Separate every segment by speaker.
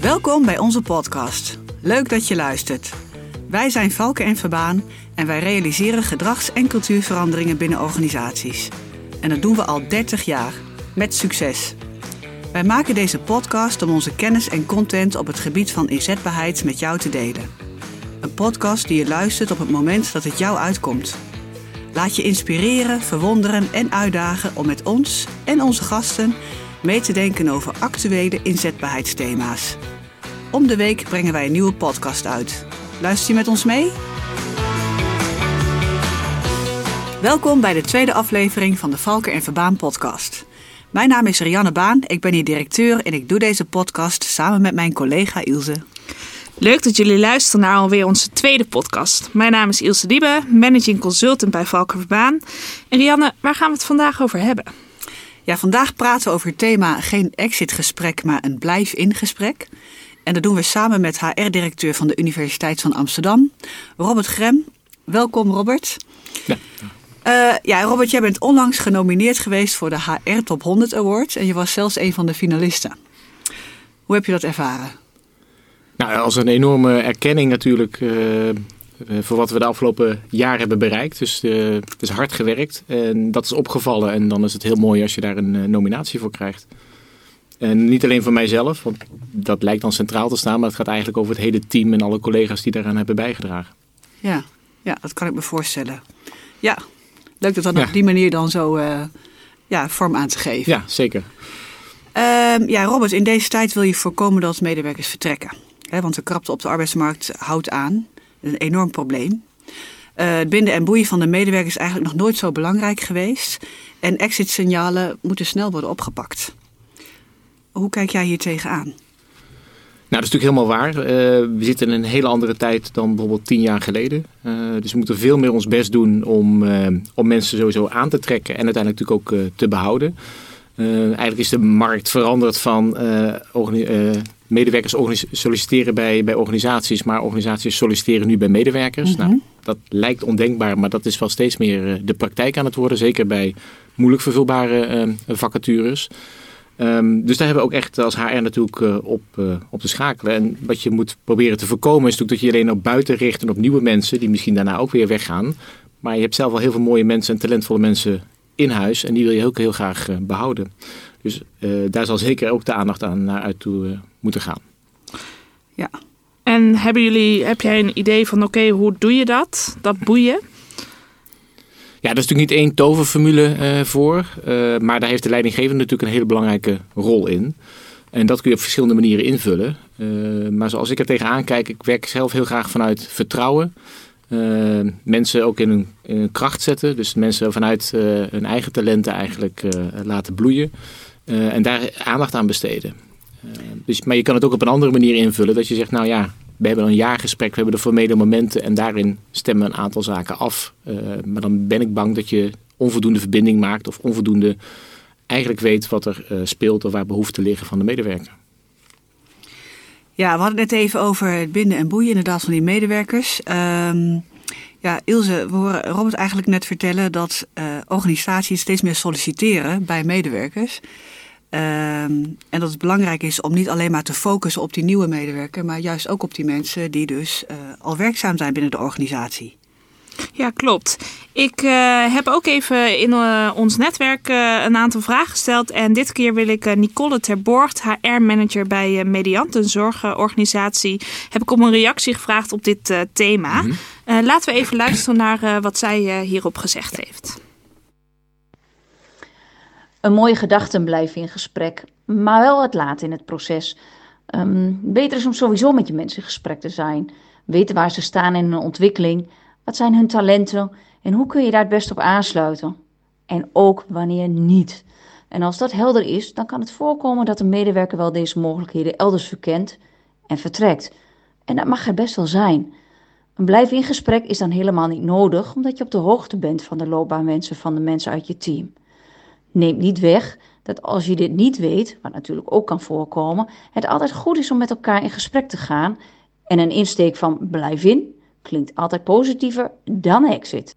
Speaker 1: Welkom bij onze podcast. Leuk dat je luistert. Wij zijn Valken en Verbaan en wij realiseren gedrags- en cultuurveranderingen binnen organisaties. En dat doen we al 30 jaar, met succes. Wij maken deze podcast om onze kennis en content op het gebied van inzetbaarheid met jou te delen. Een podcast die je luistert op het moment dat het jou uitkomt. Laat je inspireren, verwonderen en uitdagen om met ons en onze gasten mee te denken over actuele inzetbaarheidsthema's. Om de week brengen wij een nieuwe podcast uit. Luister je met ons mee? Welkom bij de tweede aflevering van de Valken en Verbaan podcast. Mijn naam is Rianne Baan, ik ben hier directeur en ik doe deze podcast samen met mijn collega Ilse.
Speaker 2: Leuk dat jullie luisteren naar alweer onze tweede podcast. Mijn naam is Ilse Diebe, managing consultant bij Valken Verbaan. En Rianne, waar gaan we het vandaag over hebben?
Speaker 1: Ja, vandaag praten we over het thema geen exitgesprek, maar een blijf-in gesprek. En dat doen we samen met HR-directeur van de Universiteit van Amsterdam, Robert Grem. Welkom, Robert.
Speaker 3: Ja.
Speaker 1: Uh, ja, Robert, jij bent onlangs genomineerd geweest voor de HR Top 100 Award en je was zelfs een van de finalisten. Hoe heb je dat ervaren?
Speaker 3: Nou, als een enorme erkenning natuurlijk uh, voor wat we de afgelopen jaar hebben bereikt. Dus uh, het is hard gewerkt en dat is opgevallen. En dan is het heel mooi als je daar een nominatie voor krijgt. En niet alleen voor mijzelf, want dat lijkt dan centraal te staan, maar het gaat eigenlijk over het hele team en alle collega's die daaraan hebben bijgedragen.
Speaker 1: Ja, ja dat kan ik me voorstellen. Ja, leuk dat dan ja. op die manier dan zo uh, ja, vorm aan te geven.
Speaker 3: Ja, zeker.
Speaker 1: Uh, ja, Robert, in deze tijd wil je voorkomen dat medewerkers vertrekken. Want de krapte op de arbeidsmarkt houdt aan. Een enorm probleem. Uh, het binden en boeien van de medewerkers is eigenlijk nog nooit zo belangrijk geweest. En exit-signalen moeten snel worden opgepakt. Hoe kijk jij hier tegenaan?
Speaker 3: Nou, dat is natuurlijk helemaal waar. Uh, we zitten in een hele andere tijd dan bijvoorbeeld tien jaar geleden. Uh, dus we moeten veel meer ons best doen om, om mensen sowieso aan te trekken en uiteindelijk natuurlijk ook te behouden. eigenlijk is de markt veranderd van medewerkers solliciteren bij, bij organisaties, maar organisaties solliciteren nu bij medewerkers. Mm -hmm. nou, dat lijkt ondenkbaar, maar dat is wel steeds meer de praktijk aan het worden. Zeker bij moeilijk vervulbare vacatures. Um, dus daar hebben we ook echt als HR natuurlijk uh, op, uh, op te schakelen. En wat je moet proberen te voorkomen is natuurlijk dat je alleen op buiten richt en op nieuwe mensen die misschien daarna ook weer weggaan. Maar je hebt zelf al heel veel mooie mensen en talentvolle mensen in huis en die wil je ook heel graag behouden. Dus daar zal zeker ook de aandacht aan naar uit toe moeten gaan.
Speaker 2: Ja. En hebben jullie, heb jij een idee van oké, okay, hoe doe je dat? Dat boeien?
Speaker 3: Ja, daar is natuurlijk niet één toverformule uh, voor. Uh, maar daar heeft de leidinggevende natuurlijk een hele belangrijke rol in. En dat kun je op verschillende manieren invullen. Uh, maar zoals ik er tegenaan kijk, ik werk zelf heel graag vanuit vertrouwen. mensen ook in hun, in hun, kracht zetten. Dus mensen vanuit hun eigen talenten eigenlijk laten bloeien. en daar aandacht aan besteden. Dus, maar je kan het ook op een andere manier invullen. Dat je zegt, nou ja, we hebben een jaargesprek, we hebben de formele momenten en daarin stemmen we een aantal zaken af. Uh, maar dan ben ik bang dat je onvoldoende verbinding maakt of onvoldoende eigenlijk weet wat er uh, speelt of waar behoeften liggen van de medewerker.
Speaker 1: Ja, we hadden het net even over het binden en boeien inderdaad van die medewerkers. Um, ja, Ilse, we horen Robert eigenlijk net vertellen dat uh, organisaties steeds meer solliciteren bij medewerkers. Um, en dat het belangrijk is om niet alleen maar te focussen op die nieuwe medewerker, maar juist ook op die mensen die dus uh, al werkzaam zijn binnen de organisatie.
Speaker 2: Ja, klopt. Ik uh, heb ook even in uh, ons netwerk een aantal vragen gesteld. En dit keer wil ik Nicole Terborgt, HR-manager bij Mediant, een zorgorganisatie, heb ik om een reactie gevraagd op dit thema. Mm -hmm. laten we even luisteren naar wat zij hierop gezegd heeft
Speaker 4: een mooie gedachten blijven in gesprek, maar wel wat laat in het proces. Um, beter is om sowieso met je mensen in gesprek te zijn. Weten waar ze staan in hun ontwikkeling. Wat zijn hun talenten en hoe kun je daar het best op aansluiten? En ook wanneer niet. En als dat helder is, dan kan het voorkomen dat een medewerker wel deze mogelijkheden elders verkent en vertrekt. En dat mag er best wel zijn. Een blijf in gesprek is dan helemaal niet nodig, omdat je op de hoogte bent van de loopbaanwensen van de mensen uit je team. Neemt niet weg dat als je dit niet weet, wat natuurlijk ook kan voorkomen, het altijd goed is om met elkaar in gesprek te gaan. En een insteek van blijf in klinkt altijd positiever dan exit.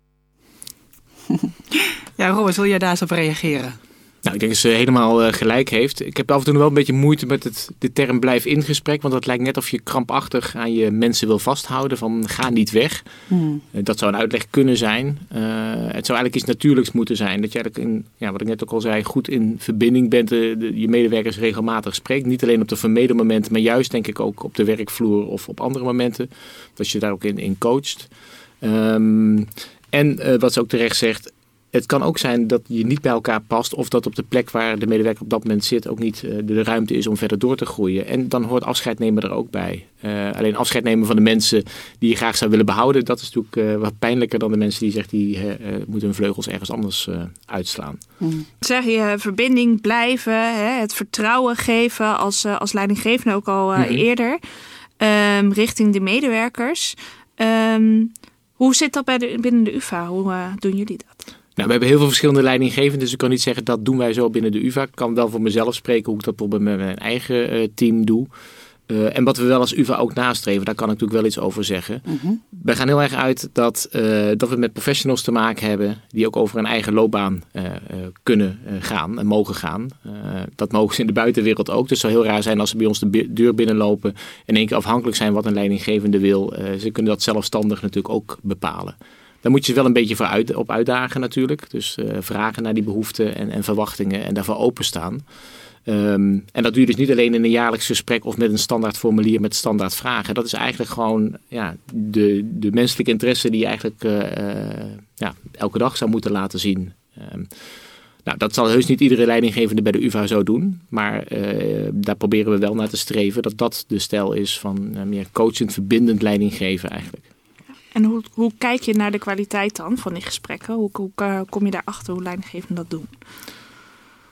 Speaker 1: Ja, Robert, wil jij daar eens op reageren?
Speaker 3: Nou, ik denk dat ze helemaal uh, gelijk heeft. Ik heb af en toe wel een beetje moeite met het, de term blijf in gesprek. Want dat lijkt net of je krampachtig aan je mensen wil vasthouden. Van ga niet weg. Hmm. Uh, dat zou een uitleg kunnen zijn. Uh, het zou eigenlijk iets natuurlijks moeten zijn. Dat je eigenlijk, in, ja, wat ik net ook al zei, goed in verbinding bent. De, de, je medewerkers regelmatig spreekt. Niet alleen op de vermeden momenten, maar juist denk ik ook op de werkvloer of op andere momenten. Dat je daar ook in, in coacht. Um, en wat ze ook terecht zegt, het kan ook zijn dat je niet bij elkaar past of dat op de plek waar de medewerker op dat moment zit ook niet uh, de ruimte is om verder door te groeien. En dan hoort afscheid nemen er ook bij. Uh, alleen afscheid nemen van de mensen die je graag zou willen behouden, dat is natuurlijk uh, wat pijnlijker dan de mensen die zeggen die moeten hun vleugels ergens anders uitslaan.
Speaker 2: Hmm. Zeg je verbinding blijven, hè, het vertrouwen geven als, als leidinggevende ook al mm -hmm. eerder um, richting de medewerkers. Um, hoe zit dat bij de, binnen de UvA? Hoe doen jullie dat?
Speaker 3: Nou, we hebben heel veel verschillende leidinggevenden, dus ik kan niet zeggen dat doen wij zo binnen de UvA. Ik kan wel voor mezelf spreken hoe ik dat bijvoorbeeld met mijn eigen uh, team doe. Uh, en wat we wel als UvA ook nastreven, daar kan ik natuurlijk wel iets over zeggen. -huh. Wij gaan heel erg uit dat, uh, dat we met professionals te maken hebben die ook over een eigen loopbaan kunnen gaan en mogen gaan. dat mogen ze in de buitenwereld ook. Dus het zou heel raar zijn als ze bij ons de deur binnenlopen en in één keer afhankelijk zijn wat een leidinggevende wil. ze kunnen dat zelfstandig natuurlijk ook bepalen. Daar moet je wel een beetje voor op uitdagen natuurlijk. Dus uh, vragen naar die behoeften en, en, verwachtingen en daarvoor openstaan. Um, en dat doe je dus niet alleen in een jaarlijks gesprek of met een standaard formulier met standaard vragen. Dat is eigenlijk gewoon ja, de, de menselijke interesse die je eigenlijk uh, uh, ja, elke dag zou moeten laten zien. Um, nou, dat zal heus niet iedere leidinggevende bij de UvA zo doen. Maar daar proberen we wel naar te streven dat dat de stijl is van meer coachend, verbindend leidinggeven eigenlijk.
Speaker 2: En hoe, hoe kijk je naar de kwaliteit dan van die gesprekken? Hoe, hoe uh, kom je daarachter hoe leidinggevenden dat doen?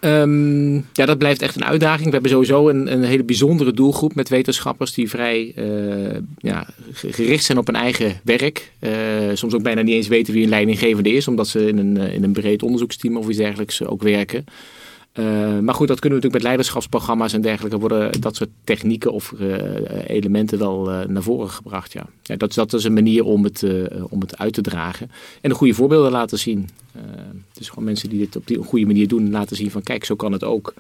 Speaker 3: Um, ja, dat blijft echt een uitdaging. We hebben sowieso een, een hele bijzondere doelgroep met wetenschappers die vrij uh, ja, gericht zijn op hun eigen werk. Uh, soms ook bijna niet eens weten wie een leidinggevende is, omdat ze in een, in een breed onderzoeksteam of iets dergelijks ook werken. Uh, maar goed, dat kunnen we natuurlijk met leiderschapsprogramma's en dergelijke worden dat soort technieken of uh, elementen wel uh, naar voren gebracht. Ja. ja. dat, dat is een manier om het, om het uit te dragen en een goede voorbeelden laten zien. dus gewoon mensen die dit op die goede manier doen, laten zien van kijk, zo kan het ook.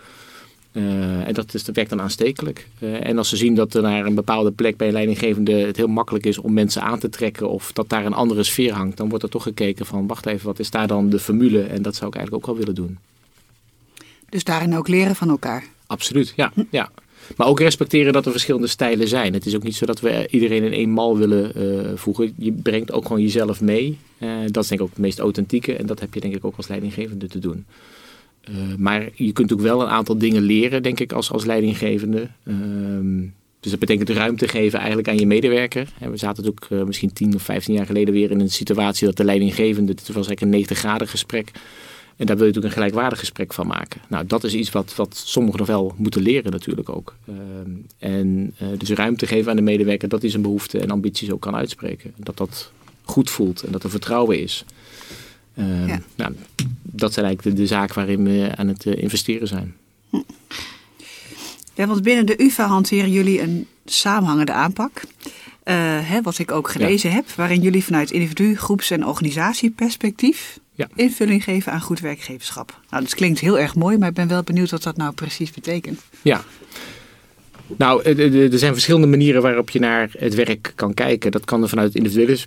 Speaker 3: en dat, is, dat werkt dan aanstekelijk. en als ze zien dat er naar een bepaalde plek bij een leidinggevende het heel makkelijk is om mensen aan te trekken of dat daar een andere sfeer hangt, dan wordt er toch gekeken van wacht even, wat is daar dan de formule? En dat zou ik eigenlijk ook wel willen doen.
Speaker 1: Dus daarin ook leren van elkaar.
Speaker 3: Absoluut, ja. ja. Maar ook respecteren dat er verschillende stijlen zijn. Het is ook niet zo dat we iedereen in één mal willen uh, voegen. Je brengt ook gewoon jezelf mee. Uh, dat is denk ik ook het meest authentieke. En dat heb je denk ik ook als leidinggevende te doen. Uh, maar je kunt ook wel een aantal dingen leren, denk ik, als, als leidinggevende. Ehm, dus dat betekent ruimte geven eigenlijk aan je medewerker. En we zaten ook misschien 10 of 15 jaar geleden weer in een situatie dat de leidinggevende, het was eigenlijk een 90 graden gesprek en daar wil je natuurlijk een gelijkwaardig gesprek van maken. Nou, dat is iets wat, wat sommigen nog wel moeten leren natuurlijk ook. Uh, en uh, dus ruimte geven aan de medewerker dat hij zijn behoeften en ambities ook kan uitspreken. Dat dat goed voelt en dat er vertrouwen is. Uh, ja. nou, dat zijn eigenlijk de, de zaken waarin we aan het eh, investeren zijn.
Speaker 1: Ja, want binnen de UvA hanteren jullie een samenhangende aanpak. Hè, wat ik ook gelezen ja. heb, waarin jullie vanuit individu, groeps- en organisatieperspectief ja. invulling geven aan goed werkgeverschap. Nou, dat klinkt heel erg mooi, maar ik ben wel benieuwd wat dat nou precies betekent.
Speaker 3: Ja. Nou, er zijn verschillende manieren waarop je naar het werk kan kijken. Dat kan er vanuit het individuele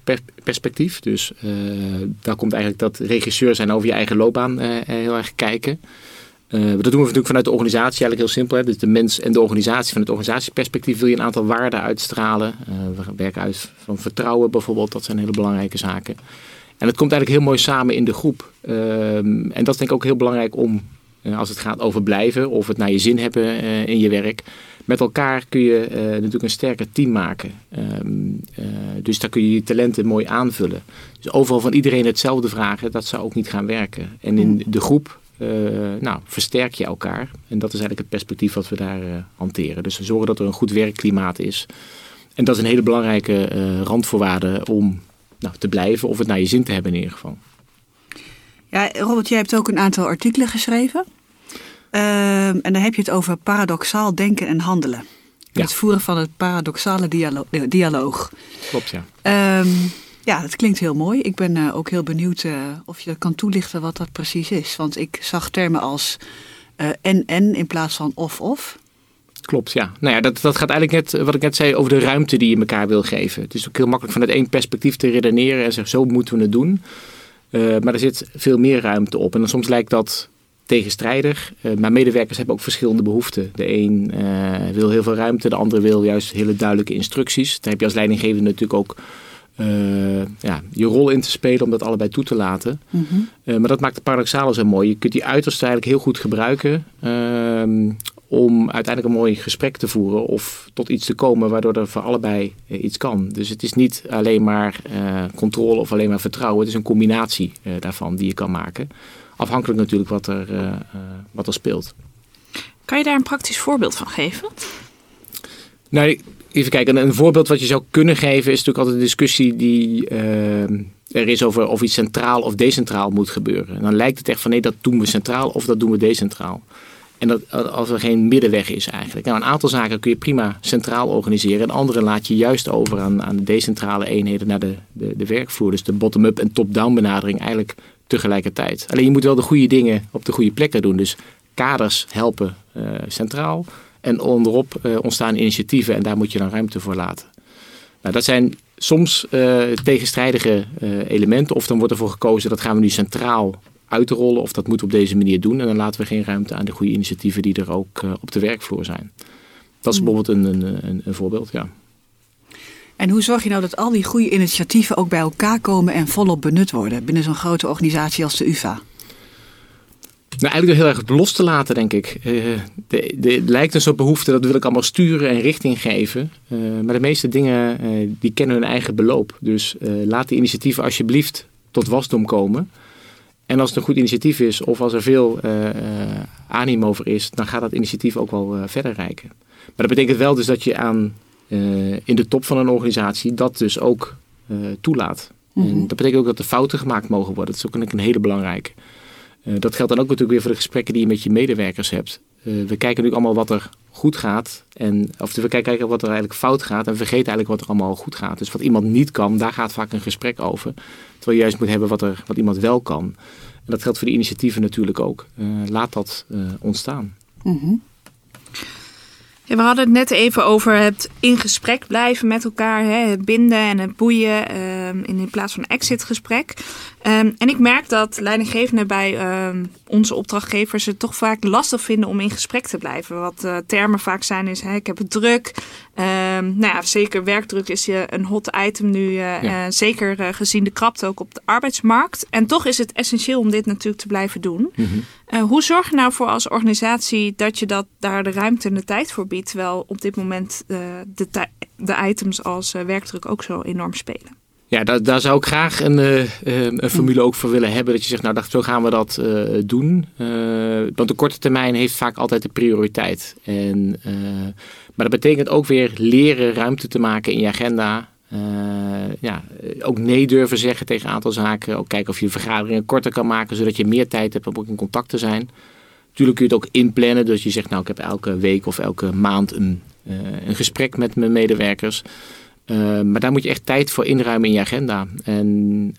Speaker 3: perspectief. Dus uh, daar komt eigenlijk dat regisseur zijn over je eigen loopbaan uh, heel erg kijken. Uh, dat doen we natuurlijk vanuit de organisatie eigenlijk heel simpel. Hè? Dus de mens en de organisatie. Van het organisatieperspectief wil je een aantal waarden uitstralen. we werken uit van vertrouwen bijvoorbeeld. Dat zijn hele belangrijke zaken. En het komt eigenlijk heel mooi samen in de groep. Um, en dat is denk ik ook heel belangrijk om, uh, als het gaat over blijven of het naar je zin hebben uh, in je werk. Met elkaar kun je uh, natuurlijk een sterker team maken. Um, dus daar kun je je talenten mooi aanvullen. Dus overal van iedereen hetzelfde vragen, dat zou ook niet gaan werken. En in de groep nou, versterk je elkaar. En dat is eigenlijk het perspectief wat we daar hanteren. Dus we zorgen dat er een goed werkklimaat is. En dat is een hele belangrijke randvoorwaarde om nou, te blijven of het naar je zin te hebben in ieder geval.
Speaker 1: Ja, Robert, jij hebt ook een aantal artikelen geschreven. Uh, en dan heb je het over paradoxaal denken en handelen. Ja. Het voeren van het paradoxale dialo dialoog.
Speaker 3: Klopt, ja.
Speaker 1: Um, Ja, dat klinkt heel mooi. Ik ben uh, ook heel benieuwd uh, of je kan toelichten wat dat precies is. Want ik zag termen als en-en in plaats van of-of.
Speaker 3: Klopt, ja. Nou ja, dat, dat gaat eigenlijk net, wat ik net zei, over de ruimte die je elkaar wil geven. Het is ook heel makkelijk vanuit één perspectief te redeneren en zeggen, zo moeten we het doen. Uh, maar er zit veel meer ruimte op. En dan soms lijkt dat tegenstrijdig. Uh, maar medewerkers hebben ook verschillende behoeften. De een uh, wil heel veel ruimte, de andere wil juist hele duidelijke instructies. Daar heb je als leidinggevende natuurlijk ook ja, je rol in te spelen om dat allebei toe te laten. Mm -hmm. maar dat maakt de paradoxale zo mooi. Je kunt die uiterste eigenlijk heel goed gebruiken ehm, om uiteindelijk een mooi gesprek te voeren of tot iets te komen waardoor er voor allebei uh, iets kan. Dus het is niet alleen maar uh, controle of alleen maar vertrouwen. Het is een combinatie uh, daarvan die je kan maken. Afhankelijk natuurlijk wat er, wat er speelt.
Speaker 2: Kan je daar een praktisch voorbeeld van geven?
Speaker 3: Nou, even kijken. Een voorbeeld wat je zou kunnen geven is natuurlijk altijd een discussie die er is over of iets centraal of decentraal moet gebeuren. En dan lijkt het echt van nee, dat doen we centraal of dat doen we decentraal. En dat als er geen middenweg is eigenlijk. Nou, een aantal zaken kun je prima centraal organiseren. En andere laat je juist over aan, aan de decentrale eenheden naar de, de, de werkvloer. Dus de bottom-up en top-down benadering eigenlijk tegelijkertijd. Alleen je moet wel de goede dingen op de goede plekken doen. Dus kaders helpen uh, centraal. En onderop uh, ontstaan initiatieven en daar moet je dan ruimte voor laten. Nou, dat zijn soms uh, tegenstrijdige elementen. Of dan wordt ervoor gekozen dat gaan we nu centraal uit te rollen of dat moet op deze manier doen. En dan laten we geen ruimte aan de goede initiatieven die er ook uh, op de werkvloer zijn. Dat is hmm. bijvoorbeeld een, een, een, voorbeeld, ja.
Speaker 1: En hoe zorg je nou dat al die goede initiatieven ook bij elkaar komen en volop benut worden binnen zo'n grote organisatie als de UvA?
Speaker 3: Nou, eigenlijk heel erg los te laten, denk ik. De, de, lijkt een soort behoefte, dat wil ik allemaal sturen en richting geven. Uh, maar de meeste dingen, uh, die kennen hun eigen beloop. Dus laat die initiatieven alsjeblieft tot wasdom komen. En als het een goed initiatief is of als er veel uh, animo over is, dan gaat dat initiatief ook wel uh, verder reiken. Maar dat betekent wel dus dat je aan, in de top van een organisatie dat dus ook toelaat. Mm -hmm. En dat betekent ook dat er fouten gemaakt mogen worden. Dat is ook een, een hele belangrijke. dat geldt dan ook natuurlijk weer voor de gesprekken die je met je medewerkers hebt. We kijken natuurlijk allemaal wat er goed gaat. En, of we kijken wat er eigenlijk fout gaat en vergeten eigenlijk wat er allemaal goed gaat. Dus wat iemand niet kan, daar gaat vaak een gesprek over. Terwijl je juist moet hebben wat, er, wat iemand wel kan. En dat geldt voor de initiatieven natuurlijk ook. Uh, laat dat uh, ontstaan. Mm.
Speaker 2: We hadden het net even over het in gesprek blijven met elkaar. Hè, het binden en het boeien um, in, plaats van exitgesprek. Um, en ik merk dat leidinggevenden bij um, onze opdrachtgevers het toch vaak lastig vinden om in gesprek te blijven. Wat uh, termen vaak zijn is, hè, ik heb het druk. nou ja, zeker werkdruk is je een hot item nu. Uh, ja. uh, zeker gezien de krapte ook op de arbeidsmarkt. En toch is het essentieel om dit natuurlijk te blijven doen. Mm -hmm. Hoe zorg je nou voor als organisatie dat je dat, daar de ruimte en de tijd voor biedt? Terwijl op dit moment de, de items als werkdruk ook zo enorm spelen.
Speaker 3: Ja, daar, zou ik graag een, een formule ook voor willen hebben. Dat je zegt, nou, zo gaan we dat doen. Want de korte termijn heeft vaak altijd de prioriteit. En, maar dat betekent ook weer leren ruimte te maken in je agenda. Ja, ook nee durven zeggen tegen een aantal zaken. Ook kijken of je vergaderingen korter kan maken, zodat je meer tijd hebt om ook in contact te zijn. Natuurlijk kun je het ook inplannen. Dus je zegt, nou, ik heb elke week of elke maand een, een gesprek met mijn medewerkers. Uh, maar daar moet je echt tijd voor inruimen in je agenda. En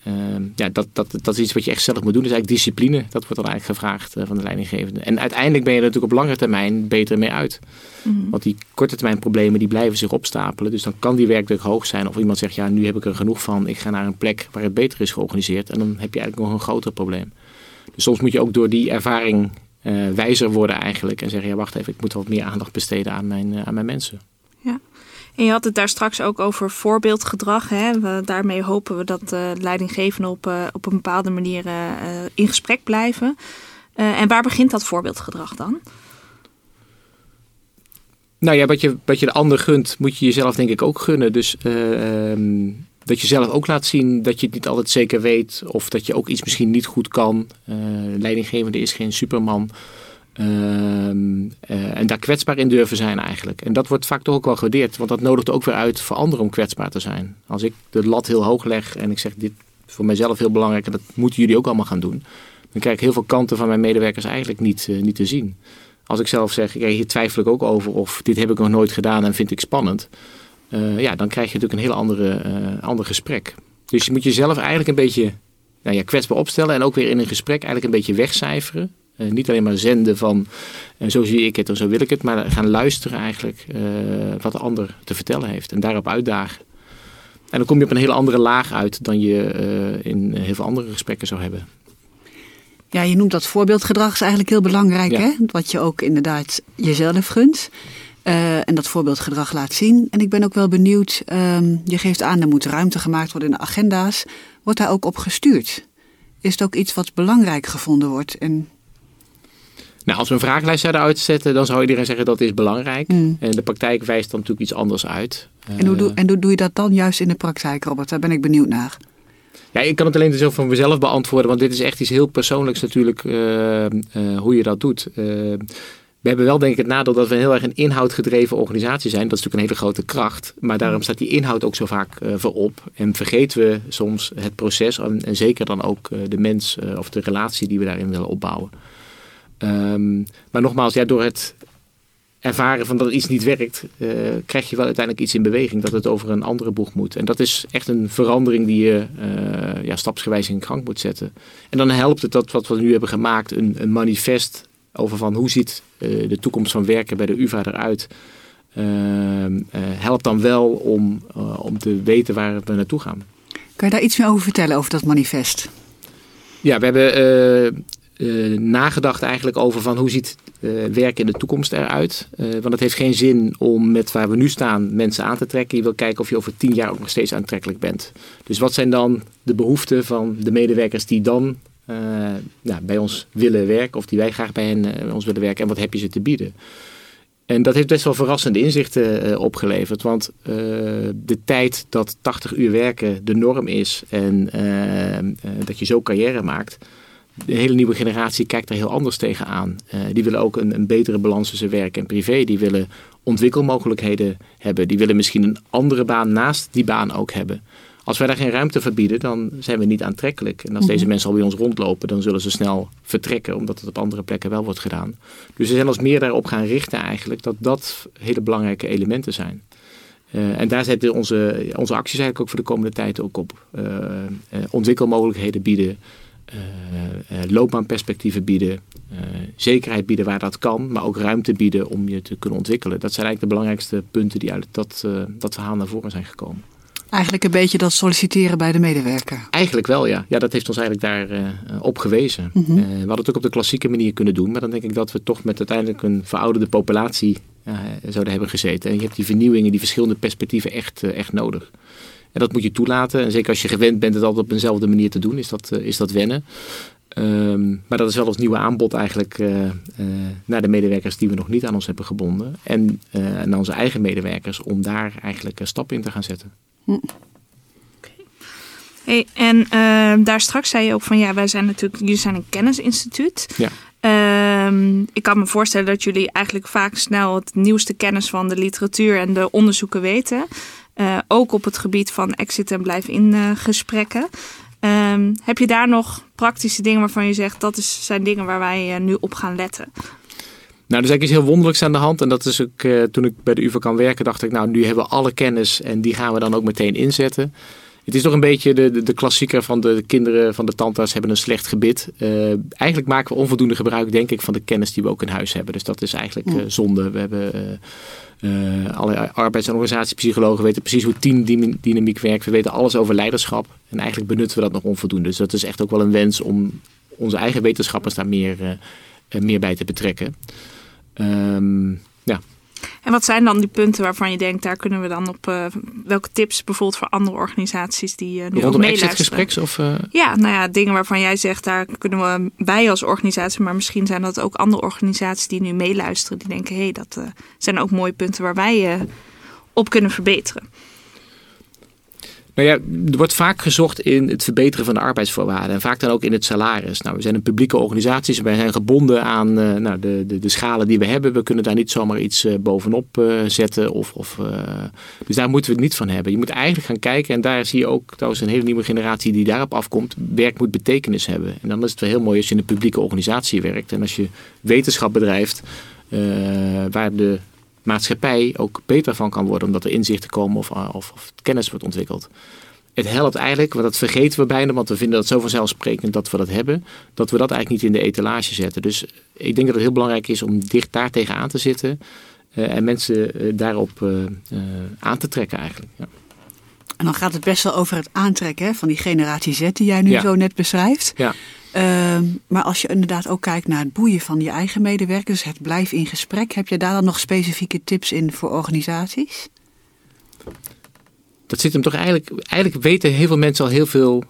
Speaker 3: uh, ja, dat, dat, dat is iets wat je echt zelf moet doen. Dus eigenlijk discipline, dat wordt dan eigenlijk gevraagd uh, van de leidinggevende. En uiteindelijk ben je er natuurlijk op lange termijn beter mee uit. Mm -hmm. Want die korte termijn problemen die blijven zich opstapelen. Dus dan kan die werkdruk hoog zijn. Of iemand zegt, ja nu heb ik er genoeg van. Ik ga naar een plek waar het beter is georganiseerd. En dan heb je eigenlijk nog een groter probleem. Dus soms moet je ook door die ervaring wijzer worden eigenlijk. En zeggen, ja wacht even, ik moet wat meer aandacht besteden aan mijn, aan mijn mensen.
Speaker 2: En je had het daar straks ook over voorbeeldgedrag. Hè? Daarmee hopen we dat uh, leidinggevenden op, uh, op een bepaalde manier uh, in gesprek blijven. en waar begint dat voorbeeldgedrag dan?
Speaker 3: Nou ja, wat je, wat je de ander gunt, moet je jezelf denk ik ook gunnen. Dus um, dat je zelf ook laat zien dat je het niet altijd zeker weet. Of dat je ook iets misschien niet goed kan. leidinggevende is geen superman. Um, uh, en daar kwetsbaar in durven zijn eigenlijk. En dat wordt vaak toch ook wel gewaardeerd. Want dat nodigt ook weer uit voor anderen om kwetsbaar te zijn. Als ik de lat heel hoog leg en ik zeg dit is voor mijzelf heel belangrijk. En dat moeten jullie ook allemaal gaan doen. Dan krijg ik heel veel kanten van mijn medewerkers eigenlijk niet, uh, niet te zien. Als ik zelf zeg, ja, hier twijfel ik ook over. Of dit heb ik nog nooit gedaan en vind ik spannend. Uh, ja, dan krijg je natuurlijk een heel andere, ander gesprek. Dus je moet jezelf eigenlijk een beetje nou ja, kwetsbaar opstellen en ook weer in een gesprek eigenlijk een beetje wegcijferen. Uh, niet alleen maar zenden van uh, zo zie ik het en zo wil ik het, maar gaan luisteren eigenlijk uh, wat de ander te vertellen heeft en daarop uitdagen. En dan kom je op een hele andere laag uit dan je in heel veel andere gesprekken zou hebben.
Speaker 1: Ja, je noemt dat voorbeeldgedrag is eigenlijk heel belangrijk, hè? Wat je ook inderdaad jezelf gunt. En dat voorbeeldgedrag laat zien. En ik ben ook wel benieuwd, um, je geeft aan, er moet ruimte gemaakt worden in de agenda's. Wordt daar ook op gestuurd? Is het ook iets wat belangrijk gevonden wordt? En...
Speaker 3: Nou, als we een vragenlijst zouden uitzetten, dan zou iedereen zeggen dat is belangrijk. Mm. En de praktijk wijst dan natuurlijk iets anders uit.
Speaker 1: En hoe, doe, en hoe doe je dat dan juist in de praktijk, Robert? Daar ben ik benieuwd naar.
Speaker 3: Ja, ik kan het alleen zo van mezelf beantwoorden, want dit is echt iets heel persoonlijks natuurlijk, uh, uh, hoe je dat doet. Uh, we hebben wel denk ik het nadeel dat we heel erg een inhoudgedreven organisatie zijn. Dat is natuurlijk een hele grote kracht. Maar daarom staat die inhoud ook zo vaak voorop. En vergeten we soms het proces en, en zeker dan ook de mens of de relatie die we daarin willen opbouwen. Um, maar nogmaals, ja, door het ervaren van dat iets niet werkt, uh, krijg je wel uiteindelijk iets in beweging dat het over een andere boeg moet. En dat is echt een verandering die je uh, ja, stapsgewijs in gang moet zetten. En dan helpt het dat wat we nu hebben gemaakt, een, een manifest over van hoe ziet uh, de toekomst van werken bij de UvA eruit. helpt dan wel om, om te weten waar we naartoe gaan.
Speaker 1: Kan je daar iets meer over vertellen, over dat manifest?
Speaker 3: Ja, we hebben uh, nagedacht eigenlijk over van hoe ziet uh, werken in de toekomst eruit. Uh, want het heeft geen zin om met waar we nu staan mensen aan te trekken. Je wil kijken of je over tien jaar ook nog steeds aantrekkelijk bent. Dus wat zijn dan de behoeften van de medewerkers die dan nou, bij ons willen werken of die wij graag bij hen ons willen werken en wat heb je ze te bieden? En dat heeft best wel verrassende inzichten opgeleverd. Want de tijd dat 80 uur werken de norm is en dat je zo carrière maakt, de hele nieuwe generatie kijkt er heel anders tegenaan. Uh, die willen ook een, een, betere balans tussen werk en privé. Die willen ontwikkelmogelijkheden hebben. Die willen misschien een andere baan naast die baan ook hebben. Als wij daar geen ruimte voor bieden, dan zijn we niet aantrekkelijk. En als deze mhm. mensen al bij ons rondlopen, dan zullen ze snel vertrekken, omdat het op andere plekken wel wordt gedaan. Dus we zijn ons meer daarop gaan richten eigenlijk, dat dat hele belangrijke elementen zijn. Uh, en daar zetten onze, onze acties eigenlijk ook voor de komende tijd ook op. Uh, ontwikkelmogelijkheden bieden, loopbaanperspectieven bieden, uh, zekerheid bieden waar dat kan, maar ook ruimte bieden om je te kunnen ontwikkelen. Dat zijn eigenlijk de belangrijkste punten die uit dat, dat verhaal naar voren zijn gekomen.
Speaker 1: Eigenlijk een beetje dat solliciteren bij de medewerker.
Speaker 3: Eigenlijk wel, ja. Ja, dat heeft ons eigenlijk daar uh, op gewezen. Mm -hmm. uh, we hadden het ook op de klassieke manier kunnen doen, maar dan denk ik dat we toch met uiteindelijk een verouderde populatie uh, zouden hebben gezeten. En je hebt die vernieuwingen, die verschillende perspectieven echt, echt nodig. En dat moet je toelaten. En zeker als je gewend bent het altijd op eenzelfde manier te doen, is dat, is dat wennen. Um, maar dat is wel ons nieuwe aanbod eigenlijk uh, uh, naar de medewerkers die we nog niet aan ons hebben gebonden. En uh, naar onze eigen medewerkers om daar eigenlijk stappen in te gaan zetten. Hm.
Speaker 2: Hey, en daar straks zei je ook van ja, wij zijn natuurlijk, jullie zijn een kennisinstituut.
Speaker 3: Ja.
Speaker 2: Um, ik kan me voorstellen dat jullie eigenlijk vaak snel het nieuwste kennis van de literatuur en de onderzoeken weten. Ook op het gebied van exit en blijf in gesprekken. Um, heb je daar nog praktische dingen waarvan je zegt dat is, zijn dingen waar wij uh, nu op gaan letten?
Speaker 3: Nou, er is eigenlijk iets heel wonderlijks aan de hand. En dat is ook toen ik bij de UvA kan werken, dacht ik, nou, nu hebben we alle kennis en die gaan we dan ook meteen inzetten. Het is toch een beetje de, de, de klassieker van de, de, kinderen van de tandarts hebben een slecht gebit. Uh, eigenlijk maken we onvoldoende gebruik, denk ik, van de kennis die we ook in huis hebben. Dus dat is eigenlijk uh, zonde. We hebben uh, alle arbeids- en organisatiepsychologen weten precies hoe teamdynamiek werkt. We weten alles over leiderschap. En eigenlijk benutten we dat nog onvoldoende. Dus dat is echt ook wel een wens om onze eigen wetenschappers daar meer, uh, meer bij te betrekken. Um, ja.
Speaker 2: En wat zijn dan die punten waarvan je denkt, daar kunnen we dan op, uh, welke tips bijvoorbeeld voor andere organisaties die uh, nu
Speaker 3: Rondom exitgespreks of? Uh...
Speaker 2: Ja, nou ja, dingen waarvan jij zegt, daar kunnen we bij als organisatie, maar misschien zijn dat ook andere organisaties die nu meeluisteren, die denken, hé, hey, dat zijn ook mooie punten waar wij op kunnen verbeteren.
Speaker 3: Nou ja, er wordt vaak gezocht in het verbeteren van de arbeidsvoorwaarden. En vaak dan ook in het salaris. Nou, we zijn een publieke organisatie. Wij zijn gebonden aan uh, nou, de, de, de, schalen die we hebben. We kunnen daar niet zomaar iets uh, bovenop uh, zetten. Of, of, dus daar moeten we het niet van hebben. Je moet eigenlijk gaan kijken. En daar zie je ook trouwens een hele nieuwe generatie die daarop afkomt. Werk moet betekenis hebben. En dan is het wel heel mooi als je in een publieke organisatie werkt. En als je wetenschap bedrijft. waar de maatschappij ook beter van kan worden omdat er inzichten komen of, of, of kennis wordt ontwikkeld. het helpt eigenlijk, want dat vergeten we bijna, want we vinden dat zo vanzelfsprekend dat we dat hebben, dat we dat eigenlijk niet in de etalage zetten. Dus ik denk dat het heel belangrijk is om dicht daar tegenaan te zitten uh, en mensen uh, daarop uh, aan te trekken eigenlijk. Ja.
Speaker 1: En dan gaat het best wel over het aantrekken hè, van die generatie Z die jij nu
Speaker 3: Ja.
Speaker 1: zo net beschrijft.
Speaker 3: Ja.
Speaker 1: Ehm, maar als je inderdaad ook kijkt naar het boeien van je eigen medewerkers, het blijven in gesprek, heb je daar dan nog specifieke tips in voor organisaties?
Speaker 3: dat zit hem toch eigenlijk. Eigenlijk weten heel veel mensen al heel veel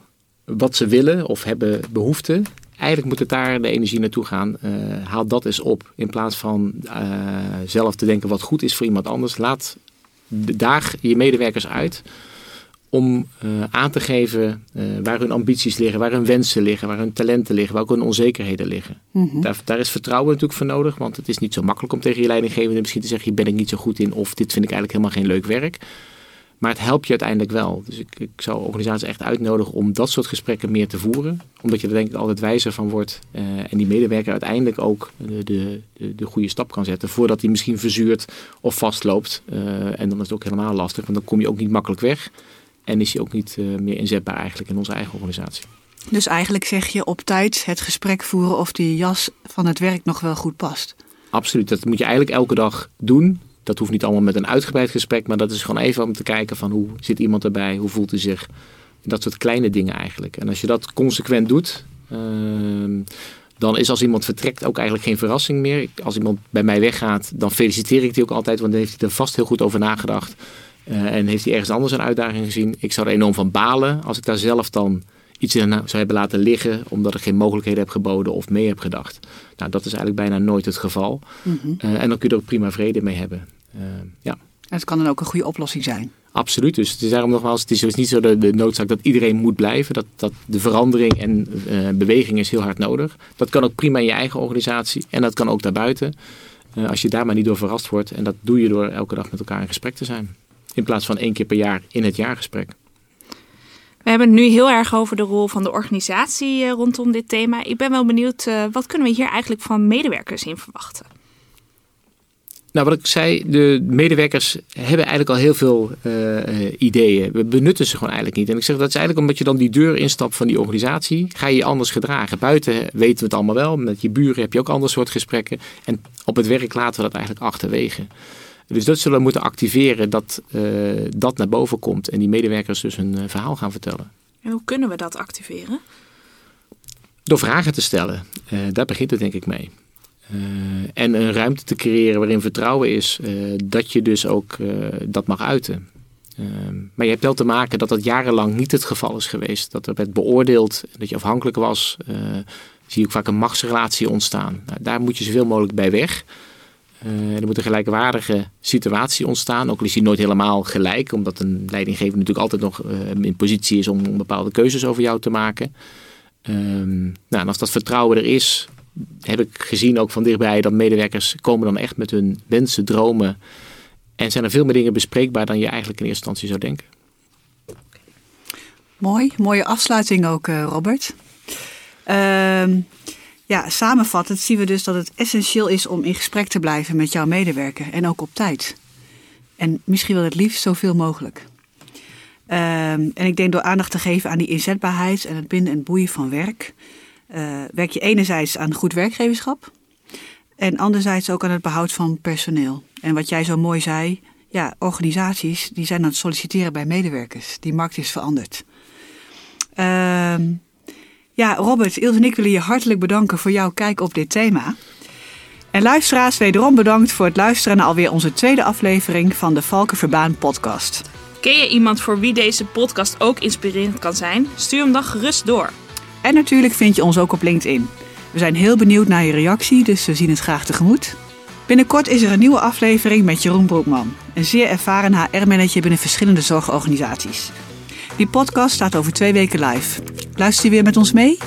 Speaker 3: wat ze willen of hebben behoefte. Eigenlijk moet het daar de energie naartoe gaan. Uh, haal dat eens op. In plaats van uh, zelf te denken wat goed is voor iemand anders. Laat daag je medewerkers uit om uh, aan te geven waar hun ambities liggen, waar hun wensen liggen, waar hun talenten liggen, waar ook hun onzekerheden liggen.
Speaker 1: Mhm.
Speaker 3: Daar, daar, is vertrouwen natuurlijk voor nodig, want het is niet zo makkelijk om tegen je leidinggevende misschien te zeggen: hier ben ik niet zo goed in of dit vind ik eigenlijk helemaal geen leuk werk. Maar het helpt je uiteindelijk wel. Dus ik, ik zou organisaties echt uitnodigen om dat soort gesprekken meer te voeren. Omdat je er denk ik altijd wijzer van wordt. Uh, en die medewerker uiteindelijk ook de, de, de, de, goede stap kan zetten. Voordat hij misschien verzuurt of vastloopt. En dan is het ook helemaal lastig. Want dan kom je ook niet makkelijk weg. En is hij ook niet uh, meer inzetbaar eigenlijk in onze eigen organisatie.
Speaker 1: Dus eigenlijk zeg je op tijd het gesprek voeren of die jas van het werk nog wel goed past.
Speaker 3: Absoluut. Dat moet je eigenlijk elke dag doen. Dat hoeft niet allemaal met een uitgebreid gesprek, maar dat is gewoon even om te kijken van hoe zit iemand erbij, hoe voelt hij zich. Dat soort kleine dingen eigenlijk. En als je dat consequent doet, uh, dan is als iemand vertrekt ook eigenlijk geen verrassing meer. Als iemand bij mij weggaat, dan feliciteer ik die ook altijd, want dan heeft hij er vast heel goed over nagedacht. Uh, en heeft hij ergens anders een uitdaging gezien. Ik zou er enorm van balen als ik daar zelf dan iets in zou hebben laten liggen omdat ik geen mogelijkheden heb geboden of mee heb gedacht. Nou, dat is eigenlijk bijna nooit het geval.
Speaker 1: Mm -hmm.
Speaker 3: uh, en dan kun je er ook prima vrede mee hebben. Uh, ja.
Speaker 1: En het kan dan ook een goede oplossing zijn.
Speaker 3: Absoluut. Dus het is daarom nogmaals, het is dus niet zo de, de noodzaak dat iedereen moet blijven. Dat, dat de verandering en uh, beweging is heel hard nodig. Dat kan ook prima in je eigen organisatie en dat kan ook daarbuiten. Als je daar maar niet door verrast wordt. En dat doe je door elke dag met elkaar in gesprek te zijn. In plaats van één keer per jaar in het jaargesprek.
Speaker 2: We hebben het nu heel erg over de rol van de organisatie uh, rondom dit thema. Ik ben wel benieuwd, uh, wat kunnen we hier eigenlijk van medewerkers in verwachten?
Speaker 3: Nou, wat ik zei, de medewerkers hebben eigenlijk al heel veel uh, ideeën. We benutten ze gewoon eigenlijk niet. En ik zeg dat is eigenlijk omdat je dan die deur instapt van die organisatie, ga je je anders gedragen. Buiten weten we het allemaal wel. Met je buren heb je ook ander soort gesprekken. En op het werk laten we dat eigenlijk achterwege. Dus dat zullen we moeten activeren dat uh, dat naar boven komt en die medewerkers dus een uh, verhaal gaan vertellen.
Speaker 2: En hoe kunnen we dat activeren?
Speaker 3: Door vragen te stellen. Uh, daar begint het denk ik mee. en een ruimte te creëren waarin vertrouwen is dat je dus ook dat mag uiten. maar je hebt wel te maken dat dat jarenlang niet het geval is geweest. Dat er werd beoordeeld, dat je afhankelijk was. zie je ook vaak een machtsrelatie ontstaan. Nou, daar moet je zoveel mogelijk bij weg. Uh, er moet een gelijkwaardige situatie ontstaan. Ook is die nooit helemaal gelijk, omdat een leidinggevende natuurlijk altijd nog uh, in positie is om, bepaalde keuzes over jou te maken. Um, nou, en als dat vertrouwen er is, heb ik gezien ook van dichtbij dat medewerkers komen dan echt met hun wensen, dromen. En zijn er veel meer dingen bespreekbaar dan je eigenlijk in eerste instantie zou denken.
Speaker 1: Mooi, mooie afsluiting ook, uh, Robert. Uh, ja, samenvattend zien we dus dat het essentieel is om in gesprek te blijven met jouw medewerker en ook op tijd. En misschien wel het liefst zoveel mogelijk. Um, en ik denk door aandacht te geven aan die inzetbaarheid en het binden en boeien van werk, uh, werk je enerzijds aan goed werkgeverschap en anderzijds ook aan het behoud van personeel. En wat jij zo mooi zei, ja, organisaties die zijn aan het solliciteren bij medewerkers. Die markt is veranderd. Um, ja, Robert, Ilse en ik willen je hartelijk bedanken voor jouw kijk op dit thema. En luisteraars, wederom bedankt voor het luisteren naar alweer onze tweede aflevering van de Valkenverbaan podcast.
Speaker 2: Ken je iemand voor wie deze podcast ook inspirerend kan zijn? Stuur hem dan gerust door.
Speaker 1: En natuurlijk vind je ons ook op LinkedIn. We zijn heel benieuwd naar je reactie, dus we zien het graag tegemoet. Binnenkort is er een nieuwe aflevering met Jeroen Broekman, een zeer ervaren HR-manager binnen verschillende zorgorganisaties. Die podcast staat over twee weken live. Luister je weer met ons mee?